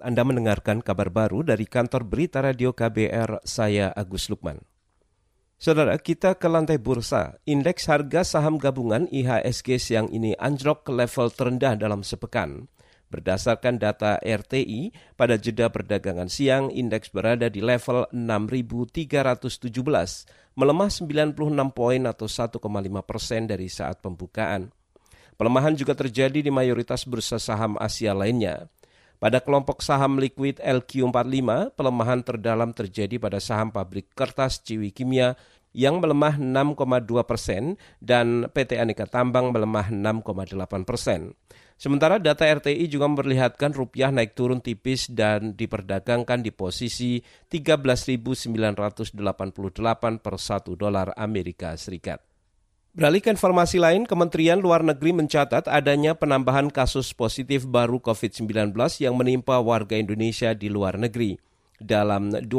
Anda mendengarkan kabar baru dari kantor berita radio KBR, saya Agus Lukman. Saudara, kita ke lantai bursa. Indeks harga saham gabungan IHSG siang ini anjlok ke level terendah dalam sepekan. Berdasarkan data RTI, pada jeda perdagangan siang, indeks berada di level 6.317, melemah 96 poin atau 1,5 persen dari saat pembukaan. Pelemahan juga terjadi di mayoritas bursa saham Asia lainnya. Pada kelompok saham liquid LQ45, pelemahan terdalam terjadi pada saham pabrik kertas Ciwi Kimia yang melemah 6,2 persen dan PT Aneka Tambang melemah 6,8 persen. Sementara data RTI juga memperlihatkan rupiah naik turun tipis dan diperdagangkan di posisi 13.988 per 1 dolar Amerika Serikat. Beralih ke informasi lain, Kementerian Luar Negeri mencatat adanya penambahan kasus positif baru COVID-19 yang menimpa warga Indonesia di luar negeri. Dalam 24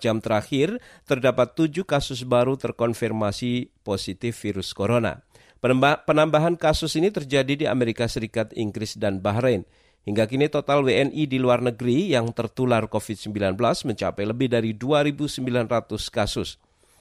jam terakhir, terdapat tujuh kasus baru terkonfirmasi positif virus corona. Penambahan kasus ini terjadi di Amerika Serikat, Inggris, dan Bahrain. Hingga kini total WNI di luar negeri yang tertular COVID-19 mencapai lebih dari 2.900 kasus.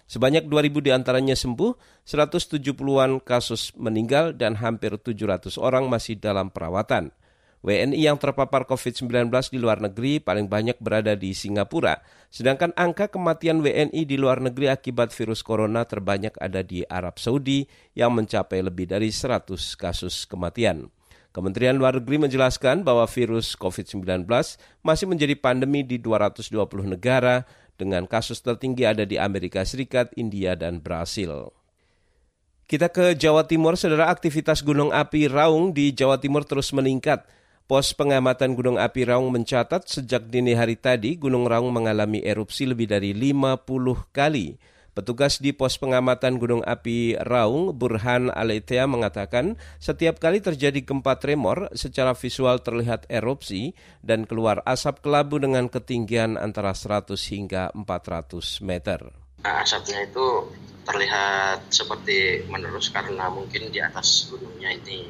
Sebanyak 2.000 di antaranya sembuh, 170-an kasus meninggal dan hampir 700 orang masih dalam perawatan. WNI yang terpapar COVID-19 di luar negeri paling banyak berada di Singapura, sedangkan angka kematian WNI di luar negeri akibat virus corona terbanyak ada di Arab Saudi yang mencapai lebih dari 100 kasus kematian. Kementerian Luar Negeri menjelaskan bahwa virus COVID-19 masih menjadi pandemi di 220 negara dengan kasus tertinggi ada di Amerika Serikat, India, dan Brasil. Kita ke Jawa Timur, saudara aktivitas gunung api Raung di Jawa Timur terus meningkat. Pos pengamatan Gunung Api Raung mencatat sejak dini hari tadi Gunung Raung mengalami erupsi lebih dari 50 kali. Petugas di pos pengamatan Gunung Api Raung, Burhan Aletea mengatakan setiap kali terjadi gempa tremor secara visual terlihat erupsi dan keluar asap kelabu dengan ketinggian antara 100 hingga 400 meter. Nah, asapnya itu terlihat seperti menerus karena mungkin di atas gunungnya ini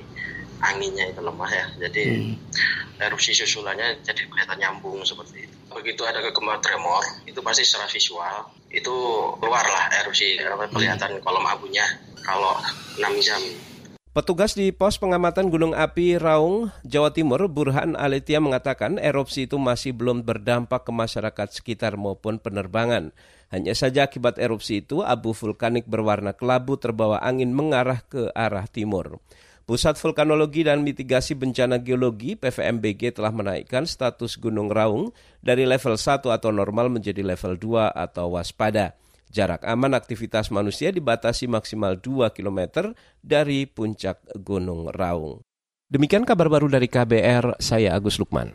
anginnya itu lemah ya. Jadi hmm. erupsi susulannya jadi kelihatan nyambung seperti itu. Begitu ada kegempaan tremor, itu pasti secara visual itu keluarlah erupsi kelihatan kolom abunya kalau 6 jam. Petugas di pos pengamatan Gunung Api Raung, Jawa Timur, Burhan Alitia mengatakan erupsi itu masih belum berdampak ke masyarakat sekitar maupun penerbangan. Hanya saja akibat erupsi itu, abu vulkanik berwarna kelabu terbawa angin mengarah ke arah timur. Pusat Vulkanologi dan Mitigasi Bencana Geologi PVMBG telah menaikkan status Gunung Raung dari level 1 atau normal menjadi level 2 atau waspada. Jarak aman aktivitas manusia dibatasi maksimal 2 km dari puncak Gunung Raung. Demikian kabar baru dari KBR, saya Agus Lukman.